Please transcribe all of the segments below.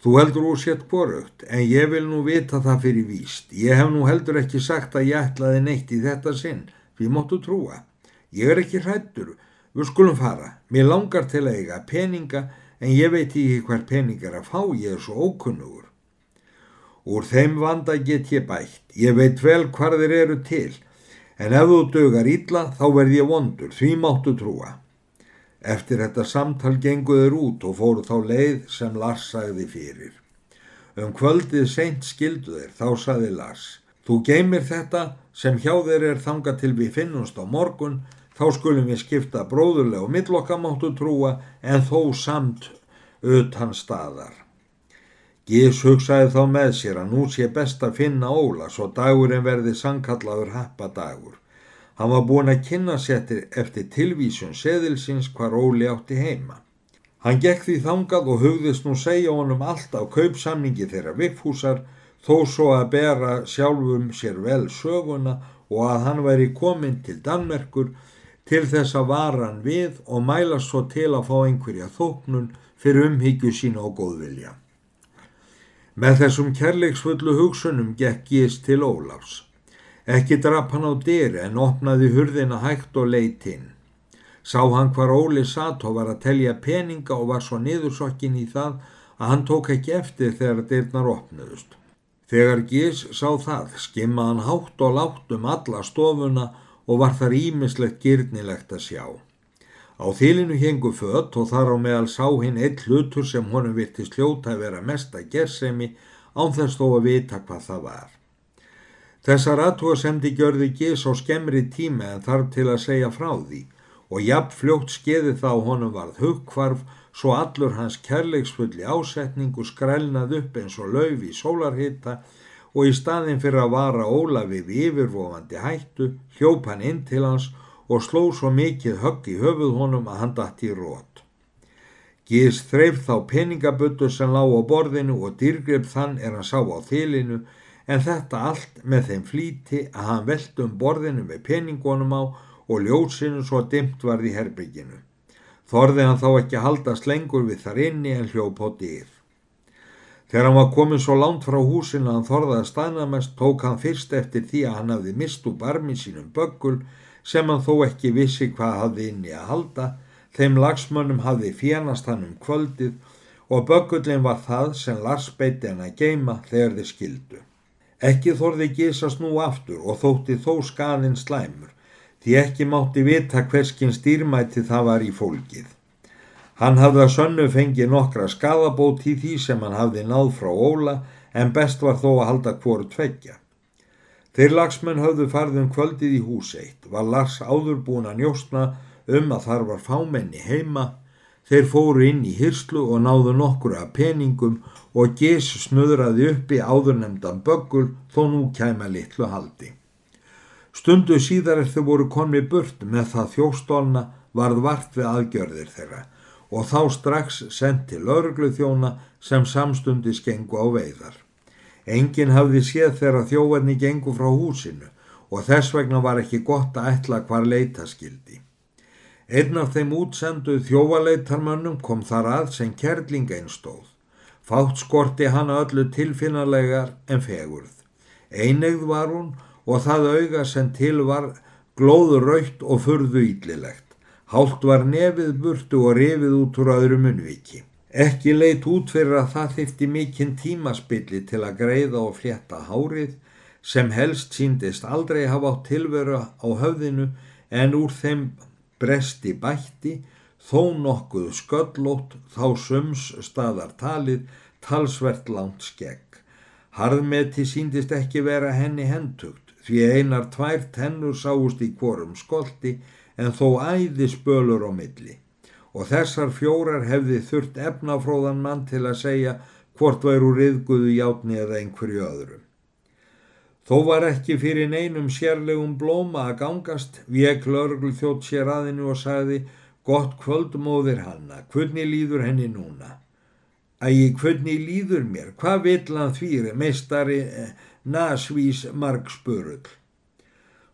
Þú heldur úr sétt borugt, en ég vil nú vita það fyrir víst. Ég hef nú heldur ekki sagt að ég ætlaði neitt í þetta sinn, við móttu trúa. Ég er ekki hrættur, við skulum fara. Mér langar til að eiga peninga, en ég veit ekki hver peningar að fá, ég er svo ókunnugur. Úr þeim vanda get ég bætt, ég veit vel hvar þeir eru til, en ef þú dögar ítla þá verð ég vondur, því máttu trúa. Eftir þetta samtal genguður út og fóru þá leið sem Lars sagði fyrir. Um kvöldið seint skildu þeir, þá sagði Lars. Þú geymir þetta sem hjá þeir er þanga til við finnumst á morgun, þá skulum við skipta bróðurlega og millokkamáttu trúa en þó samt utan staðar. Gís hugsaði þá með sér að nú sé best að finna Óla svo dagurinn verði sangkallaður happadagur. Hann var búin að kynna settir eftir tilvísun seðilsins hvar Óli átti heima. Hann gekk því þangað og hugðist nú segja honum allt á kaupsamningi þeirra vikfúsar þó svo að bera sjálfum sér vel söguna og að hann væri komin til Danmerkur til þess að vara hann við og mæla svo til að fá einhverja þóknun fyrir umhyggju sína og góðvilja. Með þessum kærleiksfullu hugsunum gekk gíst til Ólafs. Ekki drap hann á dyr en opnaði hurðina hægt og leitt inn. Sá hann hvar Óli satt og var að telja peninga og var svo niðursokkin í það að hann tók ekki eftir þegar dyrnar opnuðust. Þegar Gís sá það skimma hann hátt og látt um alla stofuna og var þar ímislegt gyrnilegt að sjá. Á þýlinu hengu fött og þar á meðal sá hinn eitt hlutur sem honum virti sljóta að vera mesta gersemi án þess þó að vita hvað það var. Þessar aðtóasemdi gjörði gís á skemmri tíma en þarf til að segja frá því og jafn fljótt skeði þá honum varð hugkvarf svo allur hans kærleiksfulli ásetningu skrælnað upp eins og lauf í sólarhitta og í staðin fyrir að vara Ólafi við yfirvofandi hættu hljóp hann inn til hans og sló svo mikið högg í höfuð honum að hann dætt í rót. Gís þreif þá peningabuttu sem lág á borðinu og dýrgrip þann er hann sá á þilinu en þetta allt með þeim flíti að hann veldi um borðinu með peningunum á og ljósinu svo dimt varð í herbygginu. Þorði hann þá ekki haldast lengur við þar inni en hljóp á dýr. Þegar hann var komin svo langt frá húsinu að hann þorði að staðnamest tók hann fyrst eftir því að hann hafði mist úr barmi sínum böggul sem hann þó ekki vissi hvað hafði inni að halda, þeim lagsmönnum hafði fjernast hann um kvöldið og böggullin var það sem Lars beiti hann að geima þegar þið skildu. Ekki þorði gísast nú aftur og þótti þó skanin slæmur, því ekki mátti vita hverskinn stýrmæti það var í fólkið. Hann hafði að sönnu fengið nokkra skadabót í því sem hann hafði náð frá Óla en best var þó að halda hvoru tveggja. Þeir lagsmenn hafðu farðum kvöldið í hús eitt, var Lars áður búin að njóstna um að þar var fámenni heima, þeir fóru inn í hyrslu og náðu nokkru að peningum og gís snuðraði uppi áðurnemdan böggul þó nú kæma litlu haldi. Stundu síðar eftir voru konni burt með það þjóstólna varð vart við aðgjörðir þeirra og þá strax sendt til örglu þjóna sem samstundi skengu á veiðar. Engin hafði séð þeirra þjóðarni gengu frá húsinu og þess vegna var ekki gott að ætla hvar leita skildi. Einn af þeim útsendu þjóvaleitarmönnum kom þar að sem kerling einstóð. Fátt skorti hana öllu tilfinnarlegar en fegurð. Einegð var hún og það auga sem til var glóður raukt og furðu íllilegt. Hált var nefið burtu og rifið út úr öðru munviki. Ekki leitt út fyrir að það þyrfti mikinn tímaspilli til að greiða og flétta hárið sem helst síndist aldrei hafa átt tilveru á höfðinu en úr þeim bresti bætti þó nokkuð sköllótt þá sums staðar talið talsvert langt skegg. Harðmeti síndist ekki vera henni hendugt því einar tvær tennur sáust í kvorum skolti en þó æði spölur á milli og þessar fjórar hefði þurft efnafróðan mann til að segja hvort væru riðguðu játni eða einhverju öðrum. Þó var ekki fyrir neinum sérlegum blóma að gangast, vek lörgl þjótt sér aðinu og sagði Gott kvöld móðir hanna, hvernig líður henni núna? Ægi, hvernig líður mér? Hvað vill hann þvýri, meistari eh, nasvís margspörull?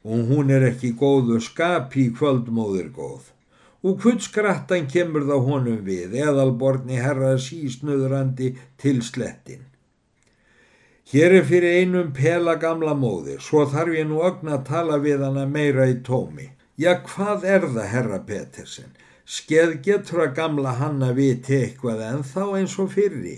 Og hún er ekki góðu skapi kvöld móðir góð. og hvudskrattan kemur þá honum við, eðalborni herrað sísnöðurandi til slettin. Hér er fyrir einum pela gamla móðir, svo þarf ég nú ögn að tala við hana meira í tómi. Já, hvað er það, herra Petersen? Skeð getur að gamla hanna viti eitthvað en þá eins og fyrri.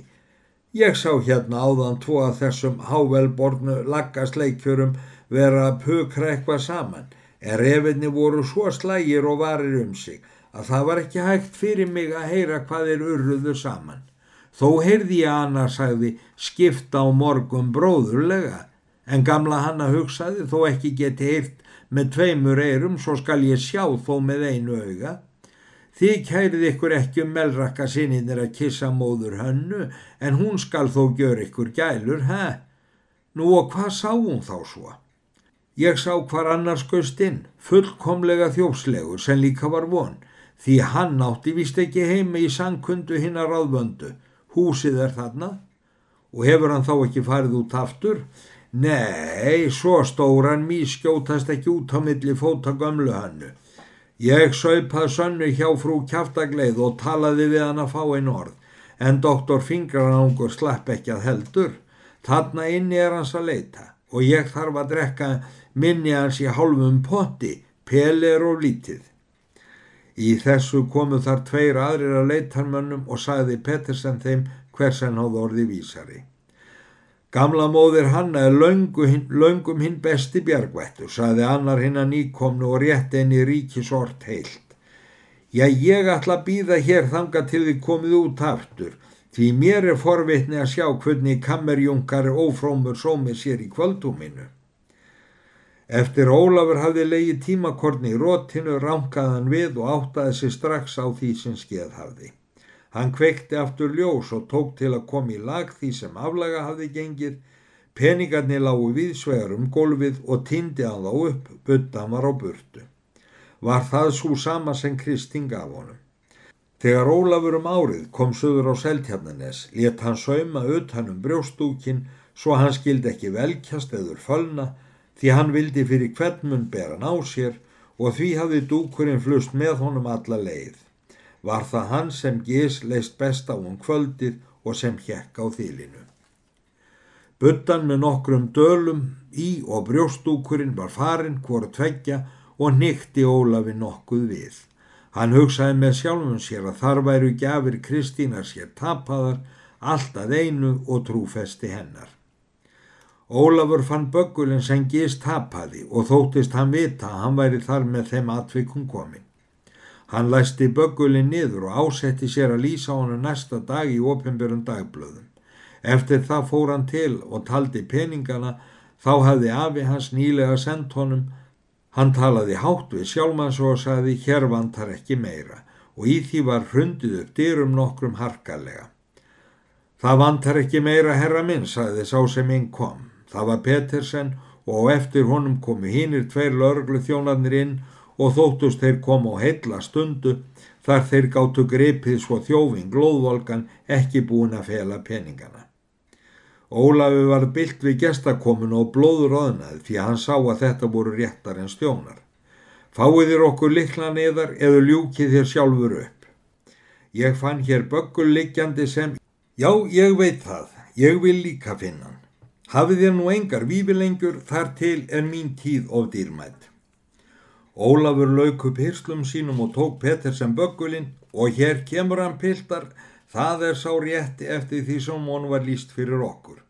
Ég sá hérna áðan tvo að þessum hávelbornu laggasleikjörum vera að pukra eitthvað saman, en refinni voru svo slægir og varir um sig að það var ekki hægt fyrir mig að heyra hvað er urruðu saman. Þó heyrði ég annars sagði skipta á morgum bróðurlega, en gamla hanna hugsaði þó ekki geti heyrt með tveimur eirum svo skal ég sjá þó með einu auga. Þið kærið ykkur ekki um melrakka sinninir að kissa móður hönnu en hún skal þó gjör ykkur gælur, hæ? Nú og hvað sá hún þá svo? Ég sá hvar annars göst inn, fullkomlega þjófslegur sem líka var von, því hann átti vist ekki heima í sangkundu hinn að ráðvöndu, húsið er þarna og hefur hann þá ekki farið út aftur? Nei, svo stóran mý skjótast ekki út á milli fóta gömlu hannu. Ég saupað sönnu hjá frú kjáftagleið og talaði við hann að fá einn orð, en doktor Fingrarangur slapp ekki að heldur. Þarna inni er hans að leita og ég þarf að drekka minni hans í hálfum potti, pelir og lítið. Í þessu komu þar tveir aðrir að leitarmönnum og sagði Pettersen þeim hversen hóð orði vísari. Gamla móðir hanna er löngum hinn besti bjargvættu, saði annar hinn að nýkomnu og rétt enni ríkisort heilt. Já, ég ætla að býða hér þanga til þið komið út aftur, því mér er forvitni að sjá hvernig kammerjunkar ófrómur sómið sér í kvöldúminu. Eftir Ólafur hafði leiði tímakorni í rótinu, ránkaðan við og áttaði sig strax á því sem skeið hafði. Hann kveikti aftur ljós og tók til að koma í lag því sem aflaga hafði gengið, peningarnir lágu viðsvegar um gólfið og týndi hann þá upp, buttan var á burtu. Var það svo sama sem Kristín gaf honum. Þegar Ólafur um árið kom söður á Seltjarnanes, let hann sauma utan um brjóstúkin svo hann skildi ekki velkjast eður fölna því hann vildi fyrir hvern mun bera ná sér og því hafði dúkurinn flust með honum alla leið var það hann sem gís leist best á um kvöldið og sem hjekk á þýlinu. Buttan með nokkrum dölum í og brjóstúkurinn var farin hvort tveggja og nýtti Ólafi nokkuð við. Hann hugsaði með sjálfum sér að þar væru gafir Kristínar sér tapaðar, alltaf einu og trúfesti hennar. Ólafur fann böggulinn sem gist tapaði og þóttist hann vita að hann væri þar með þeim atvikum komin. Hann læsti böggulinn niður og ásetti sér að lýsa honum næsta dag í ofinbjörn dagblöðum. Eftir það fór hann til og taldi peningana, þá hafði afi hans nýlega sendt honum. Hann talaði hátt við sjálfmanns og saði hér vantar ekki meira og í því var hrundið upp dyrum nokkrum harkalega. Það vantar ekki meira herra minn, saði sá sem inn kom. Það var Petersen og eftir honum komu hinnir tveir lörglu þjónarnir inn og þóttust þeir koma á heilla stundu þar þeir gáttu gripið svo þjófin glóðvolgan ekki búin að fela peningana. Ólafi var byllt við gestakomun og blóður öðnað því að hann sá að þetta voru réttar en stjónar. Fáið þér okkur likla neðar eða ljúkið þér sjálfur upp. Ég fann hér böggul likjandi sem, já ég veit það, ég vil líka finna hann. Hafið þér nú engar vífilengjur þar til en mín tíð of dýrmætt. Ólafur lauk upp hyrslum sínum og tók Petter sem böggulinn og hér kemur hann piltar, það er sá rétti eftir því sem hann var líst fyrir okkur.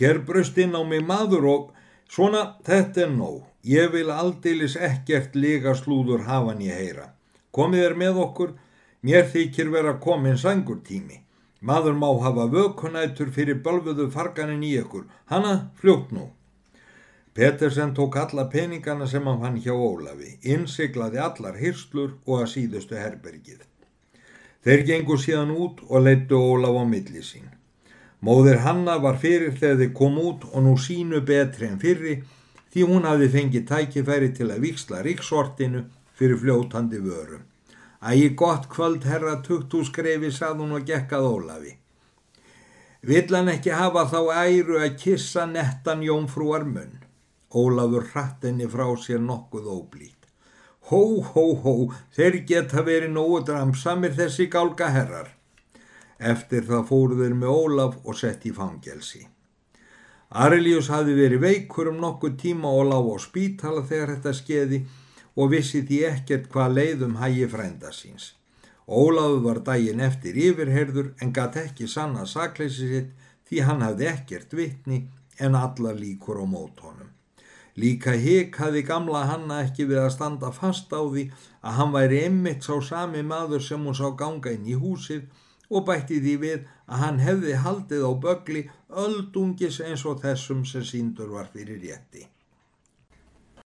Hér bröst inn á mig maður og svona þetta er nóg, ég vil aldeilis ekkert lega slúður hafan ég heyra. Komið er með okkur, mér þykir vera komin sangur tími. Maður má hafa vökunætur fyrir bölfuðu farganin í ykkur, hanna fljótt nú. Petersen tók alla peningana sem hann fann hjá Ólafi, innsiglaði allar hyrslur og að síðustu herbergið. Þeir gengu síðan út og leittu Ólaf á milli sín. Móðir Hanna var fyrir þegar þeir kom út og nú sínu betri en fyrri því hún hafi fengið tækifæri til að viksla ríksortinu fyrir fljótandi vöru. Ægi gott kvöld herra tugt úr skrefi sað hún og gekkað Ólafi. Vill hann ekki hafa þá æru að kissa nettan jómfrúar munn. Ólafur hratt henni frá sér nokkuð óblít. Hó, hó, hó, þeir geta verið nógu dramsamir þessi gálga herrar. Eftir það fóruður með Ólaf og sett í fangelsi. Arilius hafi verið veikur um nokkuð tíma og lág á spítala þegar þetta skeiði og vissi því ekkert hvað leiðum hægi frænda síns. Ólafur var daginn eftir yfirherður en gatt ekki sanna sakleysi sitt því hann hafði ekkert vitni en alla líkur á mót honum. Líka hik hafði gamla hanna ekki við að standa fast á því að hann væri emmitt sá sami maður sem hún sá ganga inn í húsið og bætti því við að hann hefði haldið á bögli öldungis eins og þessum sem síndur var fyrir rétti.